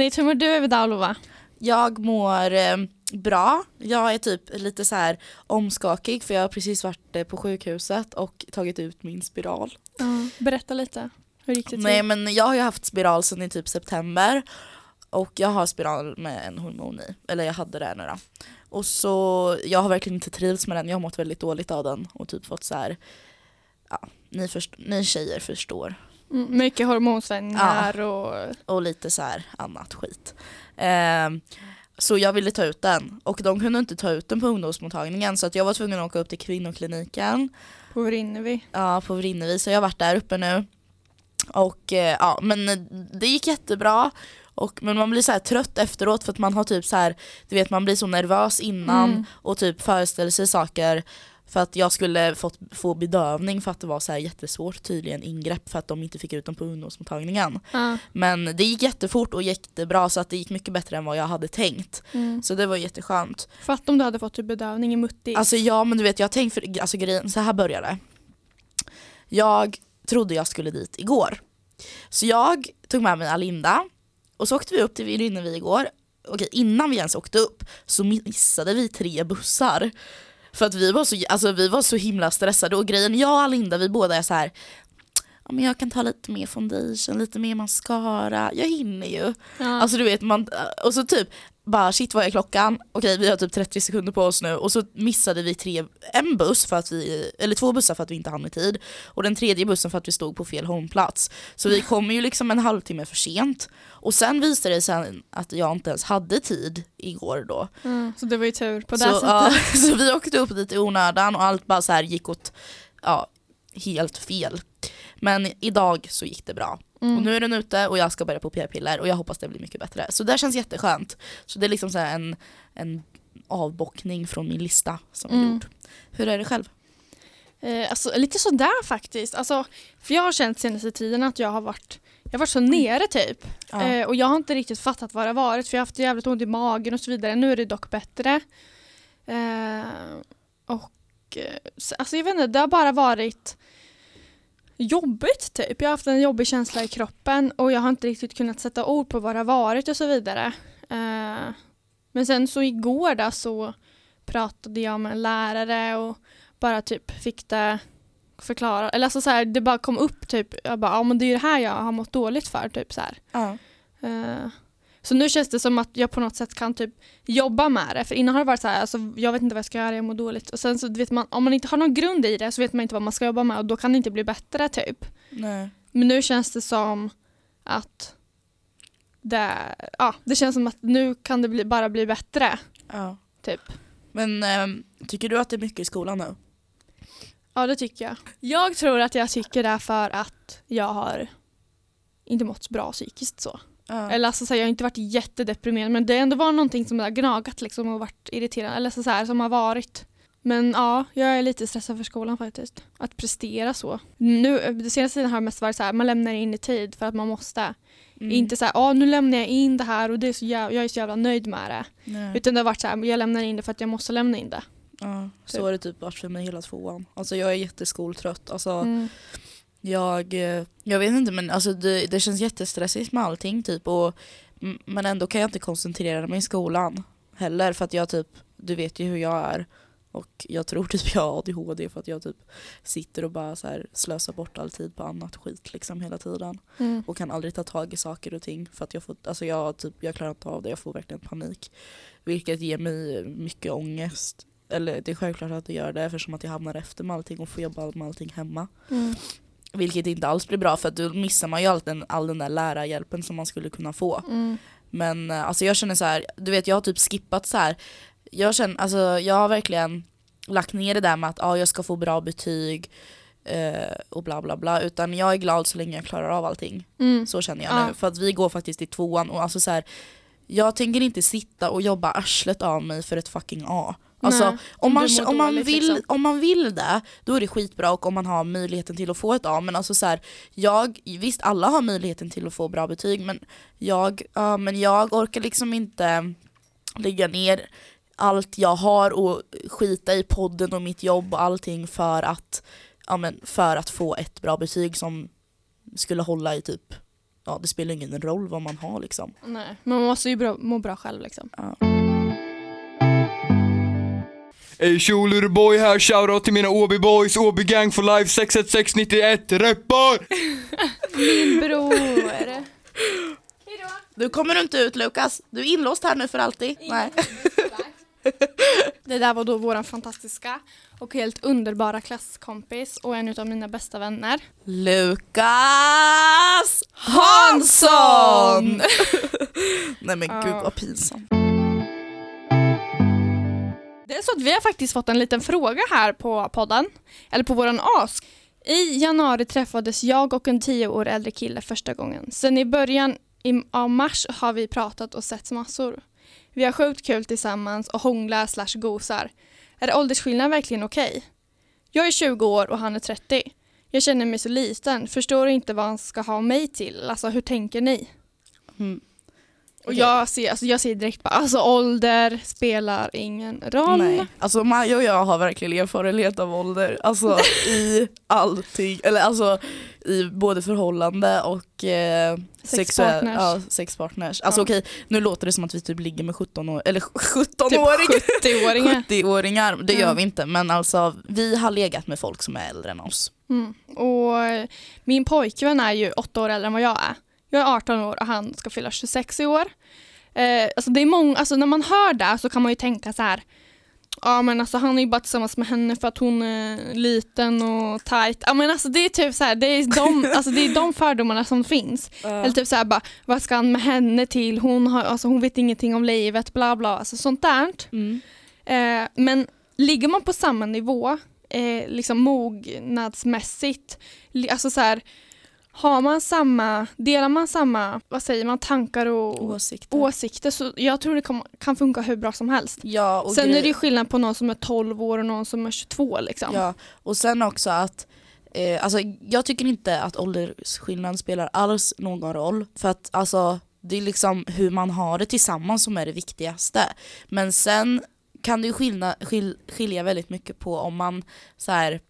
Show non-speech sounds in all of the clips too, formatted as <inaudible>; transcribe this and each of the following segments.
Avsnitt. Hur mår du idag Lova? Jag mår eh, bra. Jag är typ lite så här omskakig för jag har precis varit eh, på sjukhuset och tagit ut min spiral. Berätta lite. Hur gick det till? Nej men jag har ju haft spiral sedan i typ september och jag har spiral med en hormon i, eller jag hade det nu då. Och så, jag har verkligen inte trivts med den, jag har mått väldigt dåligt av den och typ fått så här, ja, ni, först, ni tjejer förstår. Mm, mycket hormonsvängningar och... Och lite så här annat skit. Ehm, så jag ville ta ut den och de kunde inte ta ut den på ungdomsmottagningen så att jag var tvungen att åka upp till kvinnokliniken På Vrinnevi. Ja, på Vrinnevi, så jag har varit där uppe nu. Och eh, ja, men det gick jättebra. Och, men man blir så här trött efteråt för att man har typ så här, du vet man blir så nervös innan Mm. och typ föreställer sig saker för att jag skulle fått, få bedövning för att det var så här jättesvårt tydligen ingrepp för att de inte fick ut dem på ungdomsmottagningen. Ja. Men det gick jättefort och jättebra så att det gick mycket bättre än vad jag hade tänkt. Mm. Så det var jätteskönt. Fatt om du hade fått typ bedövning i muttis. Alltså ja men du vet jag har tänkt för, alltså grejen, så här började det. Jag trodde jag skulle dit igår. Så jag tog med mig Alinda och så åkte vi upp till Vrinnevi igår. Okej innan vi ens åkte upp så missade vi tre bussar. För att vi var så, alltså, vi var så himla stressade och grejen, jag och Alinda vi båda är så här. Ja, men jag kan ta lite mer foundation, lite mer mascara, jag hinner ju. ja. Alltså du vet, man, och så typ bara shit vad är klockan? Okej vi har typ 30 sekunder på oss nu och så missade vi tre, en buss för att vi, eller två bussar för att vi inte hann i tid och den tredje bussen för att vi stod på fel hållplats. Så vi kom ju liksom en halvtimme för sent och sen visade det sig att jag inte ens hade tid igår då. Mm, så det var ju tur på det Så, sättet. ja, <laughs> så vi åkte upp dit i onödan och allt bara så här gick åt ja, helt fel. Men idag så gick det bra. Mm. Och nu är den ute och jag ska börja på p-piller och jag hoppas det blir mycket bättre. Så det känns jätteskönt. Så det är liksom så här en, en avbockning från min lista som är Mm. gjord. Hur är det själv? Eh, alltså, lite sådär faktiskt. Alltså, för jag har känt senaste tiden att jag har varit, jag har varit så nere typ. Ja. Eh, och jag har inte riktigt fattat vad det har varit för jag har haft jävligt ont i magen och så vidare. Nu är det dock bättre. Eh, och eh, så- alltså jag vet inte, det har bara varit jobbigt typ. Jag har haft en jobbig känsla i kroppen och jag har inte riktigt kunnat sätta ord på vad det har varit och så vidare. Eh, men sen så igår där så pratade jag med en lärare och bara typ fick det förklara, eller alltså så här, det bara kom upp typ, jag bara, ja men det är ju det här jag har mått dåligt för typ så här. Ja. Eh, så nu känns det som att jag på något sätt kan typ jobba med det. För innan har det varit så här, alltså, jag vet inte vad jag ska göra, jag mår dåligt. Och sen så vet man, om man inte har någon grund i det så vet man inte vad man ska jobba med och då kan det inte bli bättre typ. Nej. Men nu känns det som att det, ja, det känns som att nu kan det bli, bara bli bättre. Ja. Typ. Men ehm, tycker du att det är mycket i skolan nu? Ja det tycker jag. Jag tror att jag tycker det för att jag har inte mått bra psykiskt så. Ja. Eller alltså, så här, jag har inte varit jättedeprimerad men det har ändå varit någonting som har gnagat liksom, och varit irriterande. Eller så, så här, som har varit. Men ja, jag är lite stressad för skolan faktiskt. Att prestera så. Nu, det senaste tiden har det mest varit så här, man lämnar in i tid för att man måste. Mm. Inte så här, ah, nu lämnar jag in det här och det är så jävla, jag är så jävla nöjd med det. Nej. Utan det har varit så här, jag lämnar in det för att jag måste lämna in det. Ja, så Typ. har det typ varit för mig hela tvåan. Alltså jag är jätteskoltrött. Alltså, Mm. Jag, eh, jag vet inte men alltså det, det känns jättestressigt med allting typ och, men ändå kan jag inte koncentrera mig i skolan heller för att jag typ, du vet ju hur jag är. Och jag tror typ jag har ADHD för att jag typ sitter och bara så här slösar bort all tid på annat skit liksom hela tiden. Mm. och kan aldrig ta tag i saker och ting för att jag får, alltså jag typ, jag klarar inte av det, jag får verkligen panik. Vilket ger mig mycket ångest. Eller det är självklart att det gör det eftersom att jag hamnar efter med allting och får jobba med allting hemma. Mm. Vilket inte alls blir bra för att då missar man ju all den, all den där lärarhjälpen som man skulle kunna få. Mm. Men eh, alltså jag känner så här, du vet jag har typ skippat så här. Jag känner, alltså jag har verkligen lagt ner det där med att ah, jag ska få bra betyg eh, och bla bla bla. Utan jag är glad så länge jag klarar av allting. Mm. Så känner jag Ja. nu. För att vi går faktiskt i tvåan och alltså så här, jag tänker inte sitta och jobba arslet av mig för ett fucking A. Alltså, Nej, om, man, om, man dåligt, vill, liksom. om man vill det, då är det skitbra och om man har möjligheten till att få ett A. Men alltså så här, jag, visst alla har möjligheten till att få bra betyg men jag, ja, men jag orkar liksom inte lägga ner allt jag har och skita i podden och mitt jobb och allting för att, ja, men för att få ett bra betyg som skulle hålla i typ ja, det spelar ingen roll vad man har liksom. Nej, men man måste ju må bra själv liksom. Ey tjo boy här, shoutout till mina Åby boys, Åby gang for life 61691, reppar! Min bror. Du kommer inte ut Lukas, du är inlåst här nu för alltid. Nej. Det där var då vår fantastiska och helt underbara klasskompis och en av mina bästa vänner. Lukas Hansson! <laughs> Nej men gud vad pinsamt. Det är så att vi har faktiskt fått en liten fråga här på podden, eller på våran ask. I januari träffades jag och en tio år äldre kille första gången. Sen i början av mars har vi pratat och sett massor. Vi har sjukt kul tillsammans och hånglar slash gosar. Är åldersskillnaden verkligen okej? Jag är 20 år och han är 30. Jag känner mig så liten, förstår inte vad han ska ha mig till. Alltså hur tänker ni? Mm. Och Okej. jag ser, alltså, jag ser direkt bara, alltså ålder spelar ingen roll. Nej. Alltså Maja och jag har verkligen erfarenhet av ålder, alltså i <laughs> allting, eller alltså i både förhållande och eh, Sexpartners. ja, sexpartners. Alltså Ja. okej, nu låter det som att vi typ ligger med 17 år, eller 17 Typ åringar 70-åringar. <laughs> 70-åringar, det gör Mm. vi inte men alltså vi har legat med folk som är äldre än oss. Mm. Och min pojkvän är ju åtta år äldre än vad jag är. Jag är 18 år och han ska fylla 26 i år. Eh, alltså det är många, alltså när man hör det så kan man ju tänka så här. Ja men alltså han är ju bara tillsammans med henne för att hon är liten och tight. Ja men alltså det är typ så här, det är de, <laughs> alltså det är de fördomarna som finns. Eller typ så här bara, vad ska han med henne till? Hon, har, alltså hon vet ingenting om livet, bla bla. Alltså sånt där. Mm. Eh, men ligger man på samma nivå, eh, liksom mognadsmässigt, alltså så här, har man samma, delar man samma, vad säger man, tankar och Åsikter. åsikter så jag tror det kan funka hur bra som helst. ja, och Sen grej- är det skillnad på någon som är 12 år och någon som är 22 liksom. Ja, och sen också att eh, alltså, jag tycker inte att åldersskillnad spelar alls någon roll. För att alltså, det är liksom hur man har det tillsammans som är det viktigaste. Men sen kan det ju skilja, skil, skilja väldigt mycket på om man så här,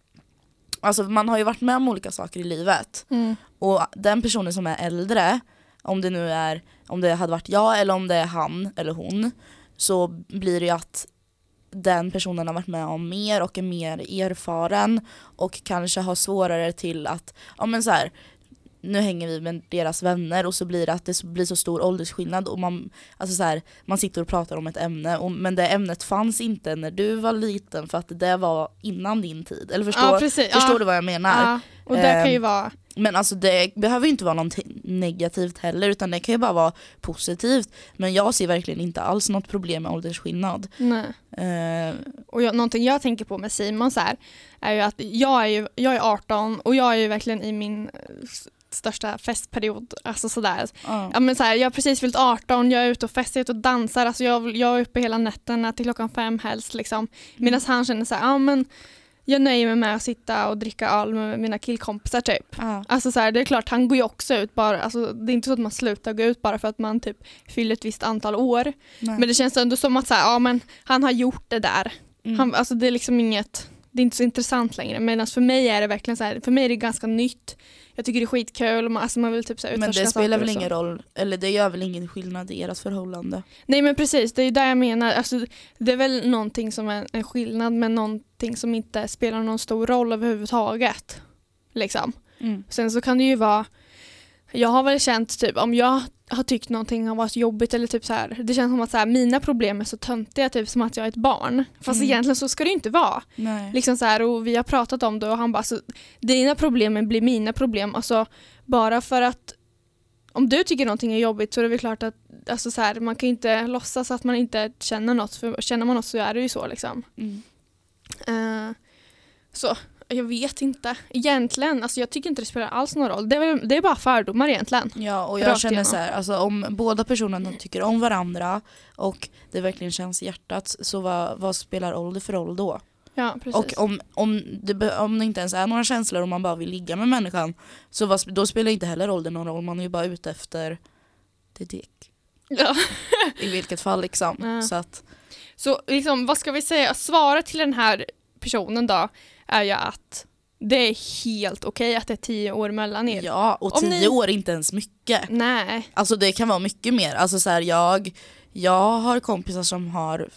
alltså man har ju varit med om olika saker i livet. Mm. Och den personen som är äldre, om det nu är, om det hade varit jag eller om det är han eller hon, så blir det ju att den personen har varit med om mer och är mer erfaren och kanske har svårare till att, ja men så här, nu hänger vi med deras vänner och så blir det att det blir så stor åldersskillnad och man, alltså så här, man sitter och pratar om ett ämne och, men det ämnet fanns inte när du var liten för att det var innan din tid. Eller förstår, ja, precis. förstår ja. du vad jag menar? Ja. Och det kan ju Ehm, vara, Men alltså det behöver ju inte vara något negativt heller utan det kan ju bara vara positivt. Men jag ser verkligen inte alls något problem med åldersskillnad. nej. Eh, Och jag, någonting jag tänker på med Simon så här, är ju att jag är, ju, jag är 18 och jag är ju verkligen i min största festperiod. Alltså sådär. ja. Ja, men så här, jag har precis fyllt 18, jag är ute och festar, och dansar. Alltså jag, jag är uppe hela nätterna till klockan fem helst. Liksom. Medan han känner så här, ja men jag nöjer mig med att sitta och dricka öl med mina killkompisar typ. Ja. Alltså så här, det är klart, han går ju också ut bara, alltså, det är inte så att man slutar gå ut bara för att man typ fyller ett visst antal år. Nej. Men det känns ändå som att så här, ja, men han har gjort det där. Mm. Han, alltså det är liksom inget, det är inte så intressant längre. Medan för mig är det verkligen så här, för mig är det ganska nytt. Jag tycker det är skitkul, man, alltså man vill typ så här men det spelar väl så. ingen roll, eller det gör väl ingen skillnad i ert förhållande? Nej men precis, det är ju där jag menar. Alltså, det är väl någonting som är en skillnad men någonting som inte spelar någon stor roll överhuvudtaget. Liksom. Mm. Sen så kan det ju vara, jag har väl känt typ om jag har tyckt någonting har varit jobbigt eller typ så här, det känns som att så här, mina problem är så töntiga typ som att jag är ett barn. Fast Mm. egentligen så ska det inte vara. Nej. Liksom så här, och vi har pratat om det och han bara, alltså, dina problem blir mina problem. Alltså, bara för att om du tycker någonting är jobbigt så är det väl klart att alltså, så här, man kan inte låtsas att man inte känner något. För känner man något så är det ju så. Liksom. Mm. Eh, så jag vet inte. Egentligen, alltså, jag tycker inte det spelar alls någon roll. Det är, det är bara fördomar egentligen. Ja och jag Rakt känner igenom. så här, alltså om båda personerna tycker om varandra och det verkligen känns i hjärtat så vad, vad spelar ålder för roll då? Ja, precis. Och om, om, det, om det inte ens är några känslor och man bara vill ligga med människan så vad, då spelar inte heller åldern någon roll, man är ju bara ute efter det dick. ja. I vilket fall liksom. Ja. Så att, Så liksom, vad ska vi säga? Svaret till den här personen då är ju att det är helt okej att det är tio år mellan er. Ja, och Om tio ni- år är inte ens mycket. Nej. Alltså det kan vara mycket mer. Alltså så här, jag, jag har kompisar som har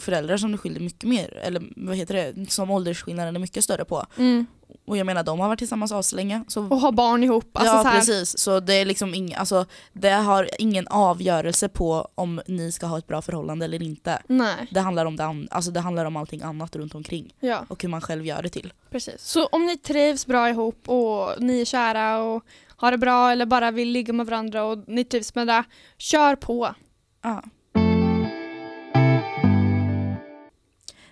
föräldrar som det skiljer mycket mer, eller vad heter det, som åldersskillnaden är mycket större på. Mm. Och jag menar de har varit tillsammans aslänge. Så, Och ha barn ihop. Alltså ja så precis, så det är liksom ing, alltså, det har ingen avgörelse på om ni ska ha ett bra förhållande eller inte. Nej, Det handlar om, det, an- alltså, det handlar om allting annat runt omkring ja och hur man själv gör det till. precis. Så om ni trivs bra ihop och ni är kära och har det bra eller bara vill ligga med varandra och ni trivs med det, kör på. Ja.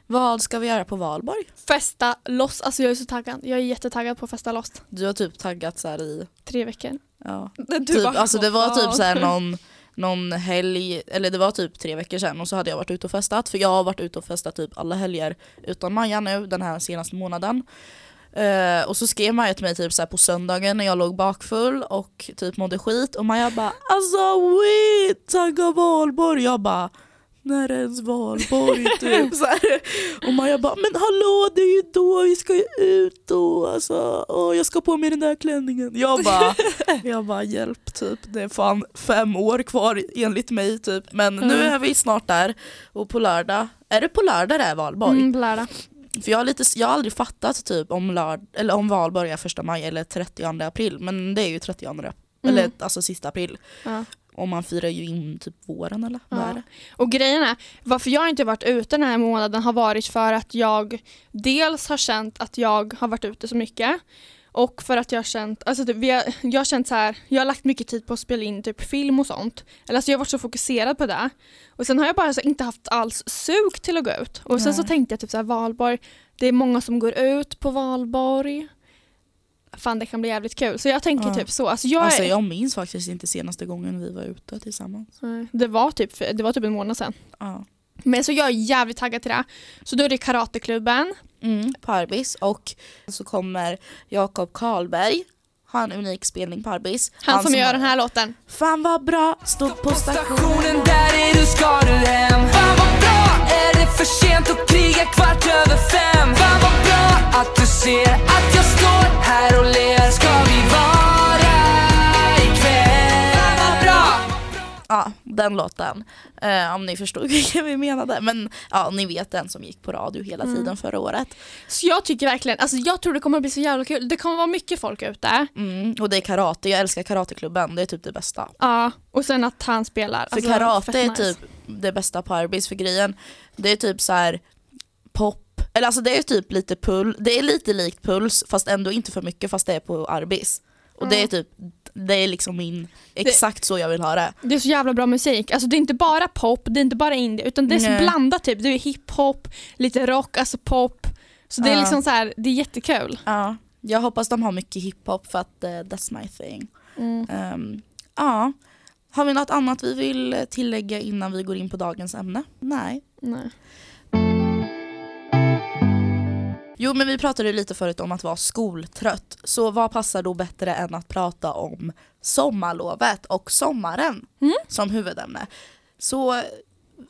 Vad ska vi göra på valborg? Festa loss, alltså jag är så taggad. Jag är jättetaggad på att festa loss. Du har typ taggat så här i Tre veckor. Ja. <laughs> Typ, bara, alltså det var "Vad typ så här fan?" någon, någon helg, eller det var typ tre veckor sedan och så hade jag varit ute och festat för jag har varit ute och festat typ alla helger utan Maja nu den här senaste månaden. Eh, och så skrev Maja till mig typ så här på söndagen när jag låg bakfull och typ mådde skit och Maja bara alltså wait, tagga valborg. Jag bara när är ens valborg <laughs> typ så här. Och Maja bara men hallå det är ju då vi ska ju ut då alltså. Åh, jag ska på mig den där klänningen. Jag bara <laughs> jag bara hjälp typ, det är fan fem år kvar enligt mig typ. Men nu Mm. är vi snart där och på lördag, är det på lördag det är valborg? Mm, lärda. För jag har, lite, jag har aldrig fattat typ om, lörd, eller om valborg är första maj eller 30 april, men det är ju 30 eller alltså sista april. Ja. Och man firar ju in typ våren eller vad Ja. är det? Och grejen är, varför jag inte varit ute den här månaden har varit för att jag dels har känt att jag har varit ute så mycket och för att jag har känt, alltså typ, vi har, jag har känt så här, jag har lagt mycket tid på att spela in typ film och sånt. Eller alltså jag har varit så fokuserad på det. Och sen har jag bara så inte haft alls sug till att gå ut. Och sen så Nej. tänkte jag typ så här, valborg, det är många som går ut på valborg. Fan det kan bli jävligt kul. Så jag tänker Ja. typ så. Alltså jag, Alltså jag minns faktiskt inte senaste gången vi var ute tillsammans. Nej, det, var typ, det var typ en månad sedan. Ja. Men så jag är jävligt taggad till det. Så då är det karateklubben. Mm, på Arbis och så kommer Jakob Karlberg ha en unik spelning på Arbis. Han, som, gör har- den här låten. Fan vad bra, stod på stationen. Stationen där är du ska du hem för sent att kriga kvart över fem. Fan vad bra att du ser att jag står här och ler. Ska vi vara ikväll Fan vad bra! Ja, den låten. Eh, om ni förstod <laughs> vilken vi menade. Men ja, ni vet den som gick på radio hela Mm. tiden förra året. Så jag tycker verkligen, alltså jag tror det kommer bli så jävla kul. Det kommer vara mycket folk ute. Mm, och det är karate, jag älskar karateklubben, det är typ det bästa. Ja, och sen att han spelar. För Alltså, karate är nice. typ det bästa på Arbis, för grejen, det är typ så här pop, eller alltså det är typ lite pull, det är lite likt puls fast ändå inte för mycket fast det är på Arbis. Och det Ja. är typ, det är liksom min, exakt så jag vill ha det. Det är så jävla bra musik. Alltså det är inte bara pop, det är inte bara indie, utan det är så Nej. blandat typ. Det är hiphop, lite rock, alltså pop. Så det är Ja. liksom så här, det är jättekul. Ja, jag hoppas de har mycket hiphop för att eh, that's my thing. Mm. Ehm, ja, har vi något annat vi vill tillägga innan vi går in på dagens ämne? Nej. Nej. Jo men vi pratade lite förut om att vara skoltrött, så vad passar då bättre än att prata om sommarlovet och sommaren Mm. som huvudämne. Så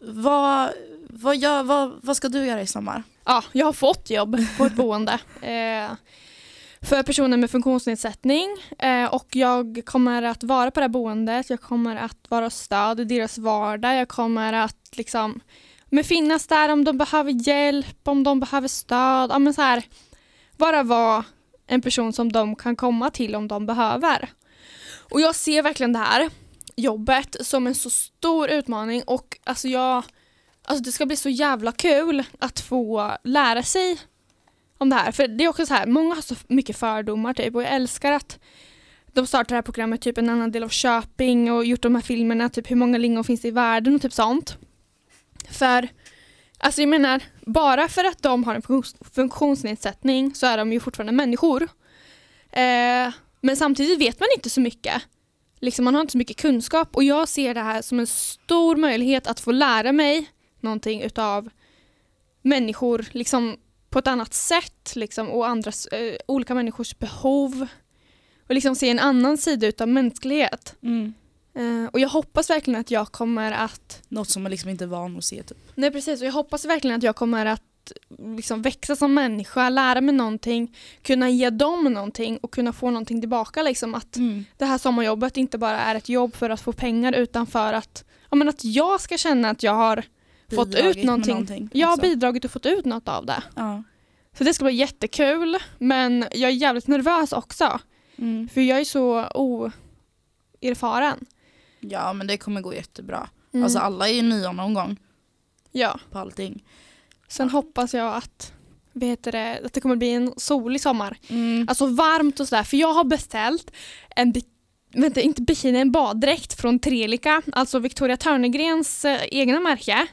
vad, vad, gör, vad, vad ska du göra i sommar? Ja, jag har fått jobb på ett boende <laughs> eh, för personer med funktionsnedsättning eh, och jag kommer att vara på det här boendet, jag kommer att vara stöd i deras vardag, jag kommer att liksom men finnas där om de behöver hjälp, om de behöver stöd, ja, men så här, bara vara en person som de kan komma till om de behöver. Och jag ser verkligen det här jobbet som en så stor utmaning och alltså jag Alltså det ska bli så jävla kul att få lära sig om det här. För det är också så här, många har så mycket fördomar typ och jag älskar att de startar det här programmet typ en annan del av Köping och gjort de här filmerna, typ hur många lingon finns det i världen och typ sånt. För, alltså jag menar, bara för att de har en funktions- funktionsnedsättning så är de ju fortfarande människor. Eh, men samtidigt vet man inte så mycket. Liksom man har inte så mycket kunskap och jag ser det här som en stor möjlighet att få lära mig någonting utav människor liksom på ett annat sätt liksom, och andras, eh, olika människors behov och liksom se en annan sida utav mänsklighet. Mm. Eh, och jag hoppas verkligen att jag kommer att Något som man liksom inte är van att se typ. Nej precis, och jag hoppas verkligen att jag kommer att liksom växa som människa, lära mig någonting, kunna ge dem någonting och kunna få någonting tillbaka. Liksom. Att Mm. det här sommarjobbet inte bara är ett jobb för att få pengar utan för att, ja, men att jag ska känna att jag har fått ut med någonting. Jag har också. bidragit och fått ut något av det. Ja. Så det ska bli jättekul men jag är jävligt nervös också. Mm. För jag är så oerfaren. Ja men det kommer gå jättebra. Mm. Alltså alla är ju nya någon gång ja. på allting. Sen hoppas jag att, vad heter det, att det kommer bli en solig sommar. Mm. Alltså varmt och sådär. För jag har beställt en, vänta, inte bikini, en baddräkt från Trelika. Alltså Victoria Törnegrens eh, egna märke.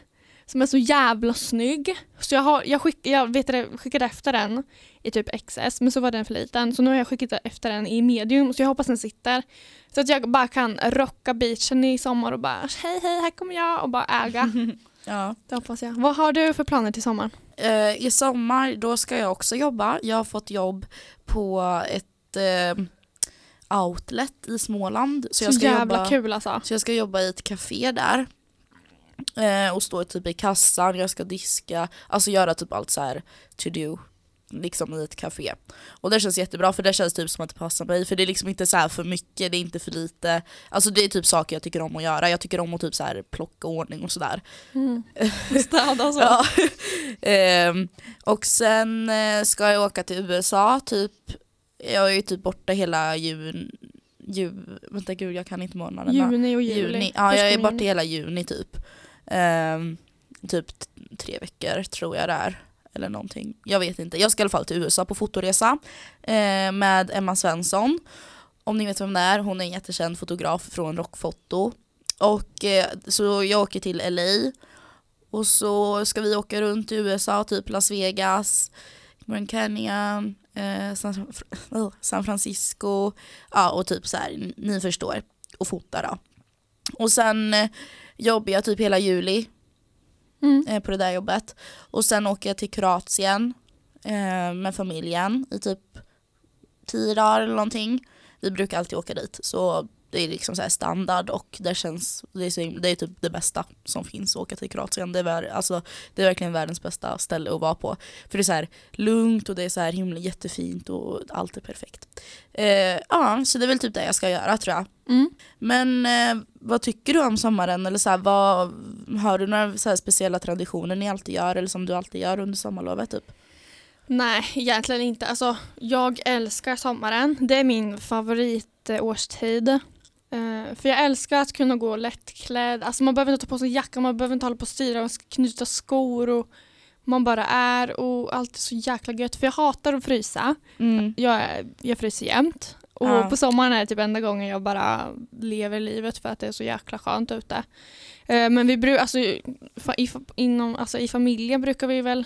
Som är så jävla snygg. Så jag, har, jag, skick, jag vet det, skickade efter den i typ XS men så var den för liten. Så nu har jag skickat efter den i medium så jag hoppas den sitter. Så att jag bara kan rocka beachen i sommar och bara hej hej här kommer jag och bara äga. <laughs> Ja. Det hoppas jag. Vad har du för planer till sommaren? Eh, I sommar då ska jag också jobba. Jag har fått jobb på ett eh, outlet i Småland. Så, Så, jag ska jävla jobba, kul alltså. Så jag ska jobba i ett café där. Eh, och stå typ i kassan, jag ska diska, alltså göra typ allt så här to do liksom i ett café. Och det känns jättebra för det känns typ som att det passar mig för det är liksom inte så här för mycket, det är inte för lite. Alltså det är typ saker jag tycker om att göra. Jag tycker om att typ så här plocka ordning och sådär. Mm. <laughs> Städa och så. Ja. <laughs> Ehm, och sen eh, ska jag åka till USA typ, jag är ju typ borta hela jun, ju, vänta gud jag kan inte månaderna. Juni och juli. Juni. Ja jag är borta juni. hela juni typ. Ehm, typ tre veckor tror jag det är. Eller någonting. Jag vet inte. Jag ska i alla fall till USA på fotoresa eh, med Emma Svensson. Om ni vet vem det är, hon är en jättekänd fotograf från Rockfoto. Och eh, så jag åker till LA och så ska vi åka runt i USA, typ Las Vegas, Grand Canyon, eh, San, <laughs> oh, San Francisco, ja och typ så här, ni förstår, och fota då. Och sen eh, jobbar jag typ hela juli Mm. eh, på det där jobbet. Och sen åker jag till Kroatien eh, med familjen i typ tio dagar eller någonting. Vi brukar alltid åka dit så det är liksom så standard och det känns, det är, så, det är typ det bästa som finns att åka till Kroatien. Det är, vär, alltså, det är verkligen världens bästa ställe att vara på. För det är så här lugnt och det är så här himla jättefint och allt är perfekt. Eh, ja, så det är väl typ det jag ska göra tror jag. Mm. Men eh, vad tycker du om sommaren? Eller så här, vad, har du några så speciella traditioner ni alltid gör eller som du alltid gör under sommarlovet? Typ? Nej, egentligen inte. Alltså, jag älskar sommaren. Det är min favoritårstid. Eh, för jag älskar att kunna gå lättklädd. Alltså man behöver inte ta på sig jacka, man behöver inte hålla på och styra och knyta skor. Och man bara är och allt är så jäkla gött. För jag hatar att frysa. Jag, är- jag fryser jämt. Och Ja. på sommaren är det typ enda gången jag bara lever livet för att det är så jäkla skönt ute. Eh, men vi brukar, alltså, i, inom, alltså, i familjen brukar vi väl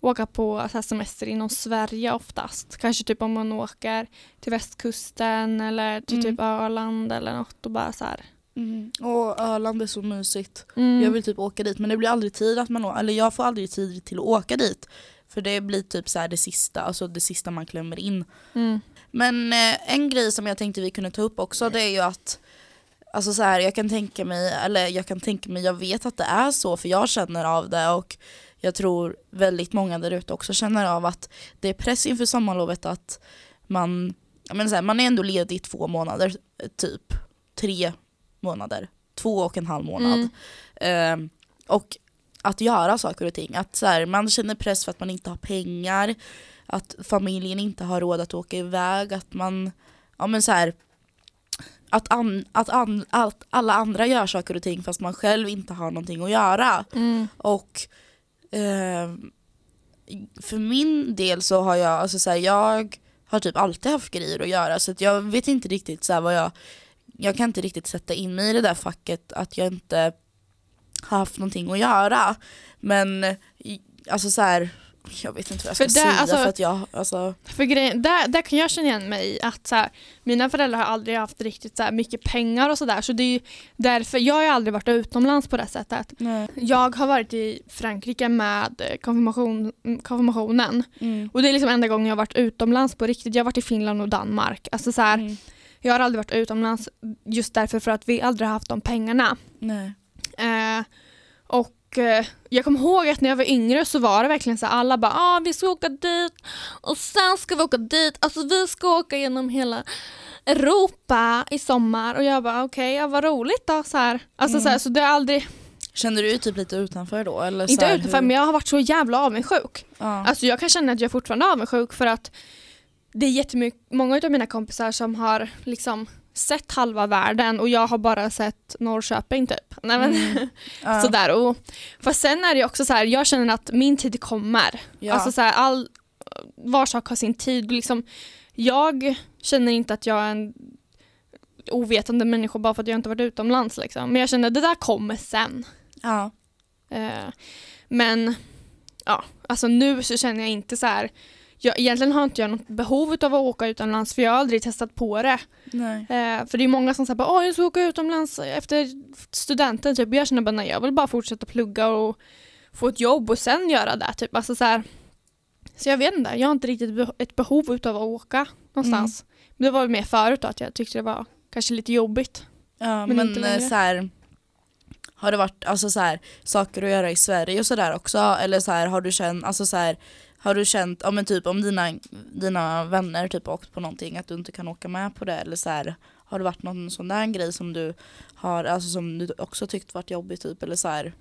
åka på så semester inom Sverige oftast. Kanske typ om man åker till västkusten eller till Mm. typ Öland eller något och bara så här. Mm. Och Öland är så mysigt. Mm. Jag vill typ åka dit men det blir aldrig tid att man å- eller jag får aldrig tid till att åka dit. För det blir typ så det sista, alltså det sista man klämmer in. Mm. Men eh, en grej som jag tänkte vi kunde ta upp också det är ju att Alltså så här, jag kan tänka mig, eller jag kan tänka mig, jag vet att det är så för jag känner av det och jag tror väldigt många där ute också känner av att det är press inför sommarlovet att man, menar så här, man är ändå ledig i två månader, typ tre månader, två och en halv månad. Mm. Eh, och att göra saker och ting. Att så här, man känner press för att man inte har pengar, att familjen inte har råd att åka iväg, att man, ja men så här, att, an, att, an, att alla andra gör saker och ting fast man själv inte har någonting att göra. Mm. Och eh, för min del så har jag, alltså så här, jag har typ alltid haft grejer att göra så att jag vet inte riktigt så vad jag, jag kan inte riktigt sätta in mig i det där facket att jag inte har haft någonting att göra. Men alltså så här, jag vet inte vad jag ska För det- säga alltså- för att jag, alltså, För grejen, där, där kan jag känna igen mig i att så här, mina föräldrar har aldrig haft riktigt så här, mycket pengar och sådär så det är därför, jag har aldrig varit utomlands på det sättet. nej. Jag har varit i Frankrike med konfirmation, mm, konfirmationen Mm. och det är liksom enda gången jag har varit utomlands på riktigt. Jag har varit i Finland och Danmark. Alltså så här, Mm. Jag har aldrig varit utomlands just därför för att vi aldrig har haft de pengarna. Nej. Eh, och Och eh, jag kommer ihåg att när jag var yngre så var det verkligen så alla bara ah, vi ska åka dit och sen ska vi åka dit, alltså vi ska åka genom hela Europa i sommar och jag bara okej, ja, vad roligt då så här. Alltså Mm. så, här, så det har aldrig, Kände du dig typ lite utanför då? Eller inte här, utanför hur- men jag har varit så jävla avundsjuk. Ja. Alltså jag kan känna att jag fortfarande är avundsjuk för att det är jättemycket, många av mina kompisar som har liksom sett halva världen och jag har bara sett Norrköping typ. Nej, men, Mm. <laughs> Sådär. Och, fast sen är det också så här, jag känner att min tid kommer. Ja. Alltså så här, all, var sak har sin tid. Liksom, jag känner inte att jag är en ovetande människa bara för att jag inte varit utomlands. Liksom. Men jag känner att det där kommer sen. ja. Eh, men ja, alltså nu så känner jag inte så här. Jag, egentligen har inte jag något behov av att åka utomlands för jag har aldrig testat på det. Eh, för det är många som säger att jag ska åka utomlands efter studenten. Typ. Jag känner bara nej, jag vill bara fortsätta plugga och få ett jobb och sen göra det. Typ. Alltså, så, här. så jag vet inte, jag har inte riktigt ett behov av att åka någonstans. Men det var väl mer förut då, att jag tyckte det var kanske lite jobbigt. Ja, Men men, inte eh, längre. så här, har det varit alltså, så här, saker att göra i Sverige och sådär också? Eller så här, har du känt, alltså, så här, har du känt, ja, men typ om dina, dina vänner typ har åkt på någonting att du inte kan åka med på det? Eller så här, har det varit någon sån där grej som du har, alltså som du också tyckt varit jobbigt typ? Eller så här,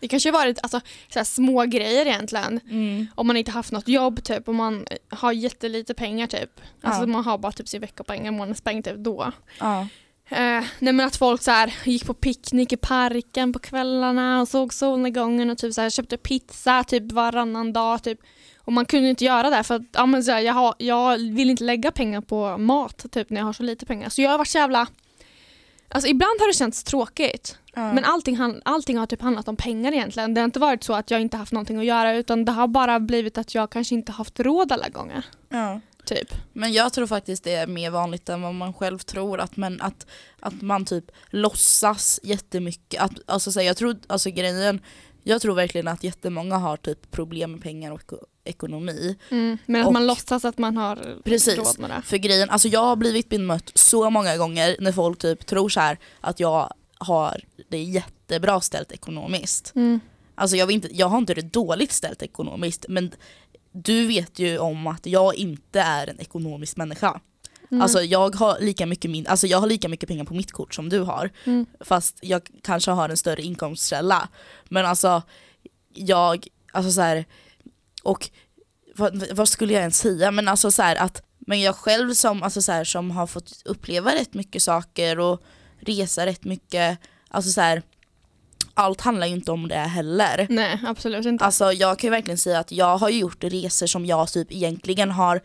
Det kanske varit alltså, så här, små grejer egentligen. mm, Om man inte haft något jobb typ, om man har jättelite pengar typ. Alltså Ja. man har bara typ sin veckopeng, en månadspeng typ då. ja. Eh, nej men att folk så här, gick på picknick i parken på kvällarna och såg solnedgången och typ så här, köpte pizza typ varannan dag. Typ. Och man kunde inte göra det för att ja, men så här, jag, har, jag vill inte lägga pengar på mat typ, när jag har så lite pengar. Så jag har varit så jävla... Alltså ibland har det känts tråkigt. ja. Men allting, allting har typ handlat om pengar egentligen. Det har inte varit så att jag inte haft någonting att göra utan det har bara blivit att jag kanske inte haft råd alla gånger. ja. Typ. Men jag tror faktiskt det är mer vanligt än vad man själv tror. Att, men att, att man typ låtsas jättemycket. Att, alltså, så här, jag, tror, alltså, grejen, jag tror verkligen att jättemånga har typ problem med pengar och eko- ekonomi. Mm. Men att Och- man låtsas att man har Precis. råd med det. För grejen, alltså jag har blivit bemött så många gånger när folk typ tror så här att jag har det jättebra ställt ekonomiskt. Mm. Alltså jag, inte, jag har inte det dåligt ställt ekonomiskt men du vet ju om att jag inte är en ekonomisk människa. Mm. Alltså jag har, lika mycket min, alltså jag har lika mycket pengar på mitt kort som du har. Mm. Fast jag kanske har en större inkomstkälla. Men alltså jag, alltså så här, och vad, vad skulle jag ens säga? Men alltså så här att men jag själv som, alltså så här, som har fått uppleva rätt mycket saker och resa rätt mycket, alltså så här, allt handlar ju inte om det heller. Nej, absolut inte. Alltså jag kan ju verkligen säga att jag har gjort resor som jag typ egentligen har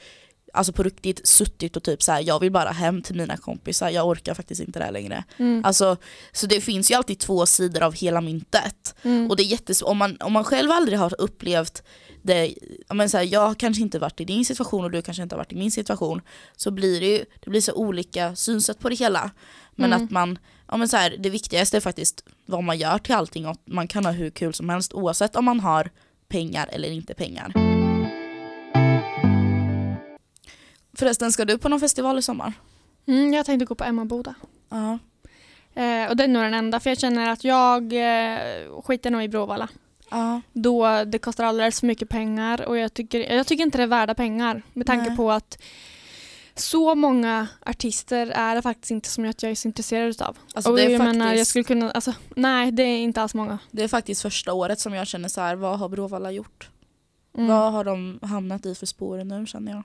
Alltså på riktigt suttit och typ så här, jag vill bara hem till mina kompisar, jag orkar faktiskt inte det här längre. Mm. Alltså, så det finns ju alltid två sidor av hela myntet. Mm. Och det är jättesvårt, om man, om man själv aldrig har upplevt det, men så här, jag kanske inte varit i din situation och du kanske inte har varit i min situation, så blir det ju det blir så olika synsätt på det hela. Men Mm. att man, ja, men så här, det viktigaste är faktiskt vad man gör till allting och man kan ha hur kul som helst oavsett om man har pengar eller inte pengar. Förresten, ska du på någon festival i sommar? Mm, jag tänkte gå på Emmaboda. Ja. Eh, och det är nog den enda för jag känner att jag eh, skiter nog i Bråvalla. Ja. Då det kostar alldeles för mycket pengar och jag tycker, jag tycker inte det är värda pengar med tanke Nej. på att så många artister är det faktiskt inte som att jag är så intresserad utav. Alltså och det, är jag faktiskt, menar, jag skulle kunna, alltså, nej det är inte alls många. det är faktiskt första året som jag känner så här, vad har Bråvalla gjort? Mm. Vad har de hamnat i för spår nu känner jag?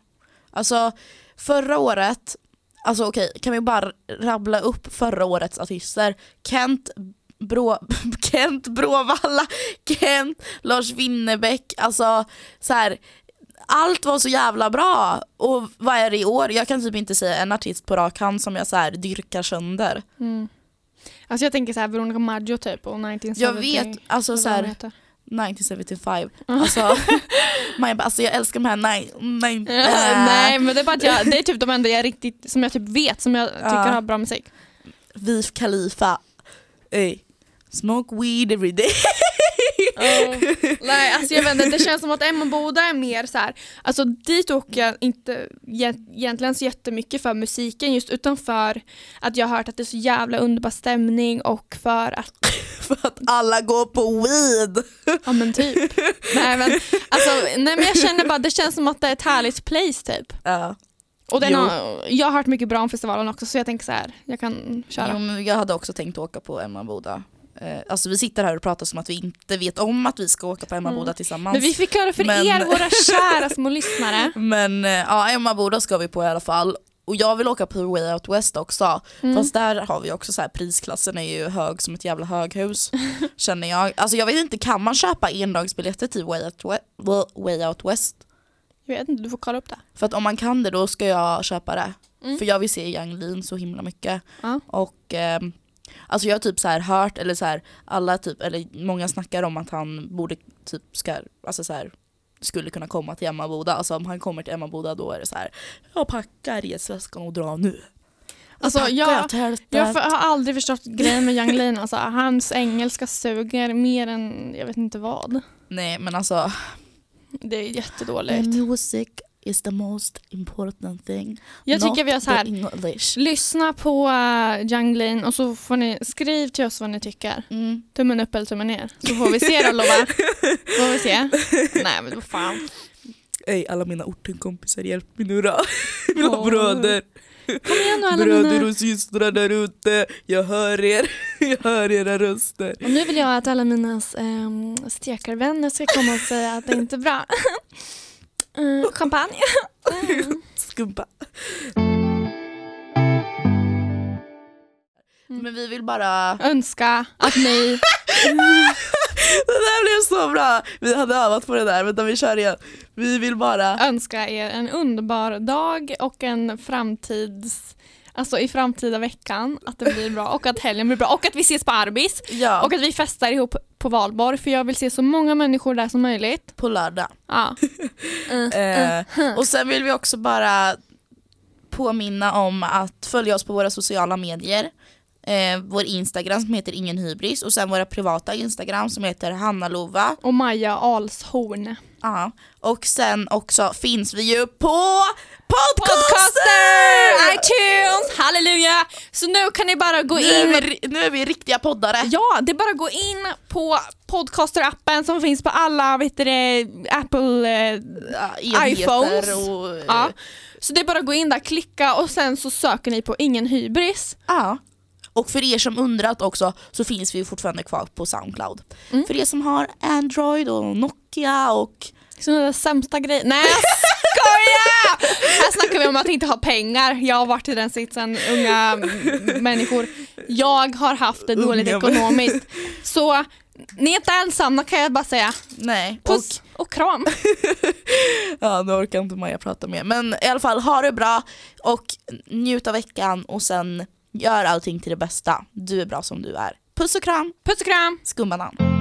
Alltså förra året, alltså okej, kan vi bara rabbla upp förra årets artister? Kent Brå, <laughs> Kent Bråvalla, Kent, Lars Winnerbäck, alltså så här, allt var så jävla bra. Och vad är det i år? Jag kan typ inte säga en artist på rak hand som jag så här dyrkar sönder. Mm. Alltså jag tänker så här Veronica Maggio typ och 1970. Jag vet, alltså så här, heter. 1975. Alltså, <laughs> man bara, alltså jag älskar de här nej, nej, <laughs> Ja, nej men det är bara att jag, det är typ de enda jag riktigt, som jag typ vet som jag tycker Ja. har bra musik. Vif Khalifa. Ey. Smoke weed every day. <laughs> Nej alltså jag vet inte, det känns som att Emmaboda är mer så här. alltså dit åker jag inte ge- egentligen så jättemycket för musiken just utan för att jag har hört att det är så jävla underbar stämning och för att, <laughs> För att alla går på weed. ja men typ. nej, men, alltså, nej men jag känner bara, det känns som att det är ett härligt place typ. Ja. Och den har, jag har hört mycket bra om festivalen också så jag tänker så här, jag kan köra. Jo, jag hade också tänkt åka på Emmaboda. Eh, alltså vi sitter här och pratar som att vi inte vet om att vi ska åka på Emmaboda Mm. tillsammans. Men vi fick höra för Men- er, våra kära små lyssnare. <laughs> Men eh, ja, Emmaboda ska vi på i alla fall. Och jag vill åka på Way Out West också. Mm. Fast där har vi också så här prisklassen är ju hög som ett jävla höghus. <laughs> känner jag. Alltså jag vet inte, kan man köpa endagsbiljetter till Way Out, We- Way Out West? Jag vet inte, du får kolla upp det. För att om man kan det då ska jag köpa det. Mm. För jag vill se Yang Lean så himla mycket. Ja. Och ehm, alltså jag har typ så här hört, eller så här, alla typ, eller många snackar om att han borde typ ska, alltså så här, skulle kunna komma till Emmaboda. Alltså om han kommer till Emmaboda då är det så här, jag packar resväskan och drar nu. Alltså, packar jag-. Jag för, har aldrig förstått grejen med Yang Lean. Alltså, hans engelska suger mer än jag vet inte vad. Nej men alltså, Det är jättedåligt. music is the most important thing. Jag tycker vi gör så här. Lyssna på uh, och så får ni skriv till oss vad ni tycker. Mm. Tummen upp eller tummen ner. Så får vi se då Lova. <laughs> får vi se. Nej men vad fan. Ey alla mina ortenkompisar hjälp mig nu då. <laughs> Mina Åh. bröder. Kom igen nu alla Bröder mina. och systrar där ute, jag hör er. <laughs> Jag hör era röster. Och nu vill jag att alla mina um, stekarvänner ska komma och säga att det inte är bra. Mm, <laughs> champagne. Mm. <laughs> Skumpa. Mm. Men vi vill bara... Önska att ni <laughs> Det där blev så bra! Vi hade övat på det där, vänta vi kör igen. Vi vill bara... önska er en underbar dag och en framtids Alltså i framtida veckan, att det blir bra och att helgen blir bra och att vi ses på Arbis Ja, och att vi festar ihop på valborg för jag vill se så många människor där som möjligt. på lördag. Ja. Mm. <laughs> Och sen vill vi också bara påminna om att följa oss på våra sociala medier. Eh, vår Instagram som heter ingen hybris och sen våra privata Instagram som heter Hanna Lova. Och Maja Alshorn. Ja. Och sen också finns vi ju på Podcaster! Podcaster! iTunes! Halleluja! Så nu kan ni bara gå Nu är, in vi, ri- nu är vi riktiga poddare. Ja, det är bara att gå in på Podcaster-appen som finns på alla vet du, det, Apple eh, Ja, iPhones. Och, eh, Ja. Så det är bara att gå in där, klicka och sen så söker ni på ingen hybris. Ja. Och för er som undrat också så finns vi fortfarande kvar på Soundcloud. Mm. För er som har Android och Nokia och Sådana där sämsta grejer. Nej jag skojar! Här snackar vi om att inte ha pengar. Jag har varit i den sitsen, unga människor. Jag har haft det dåligt Unga ekonomiskt. Så ni är inte ensamma kan jag bara säga. nej. Puss och kram. <laughs> Ja, nu orkar inte Maja prata mer. Men i alla fall, ha det bra och njut av veckan och sen gör allting till det bästa. Du är bra som du är. Puss och kram, Puss och kram. skumbanan.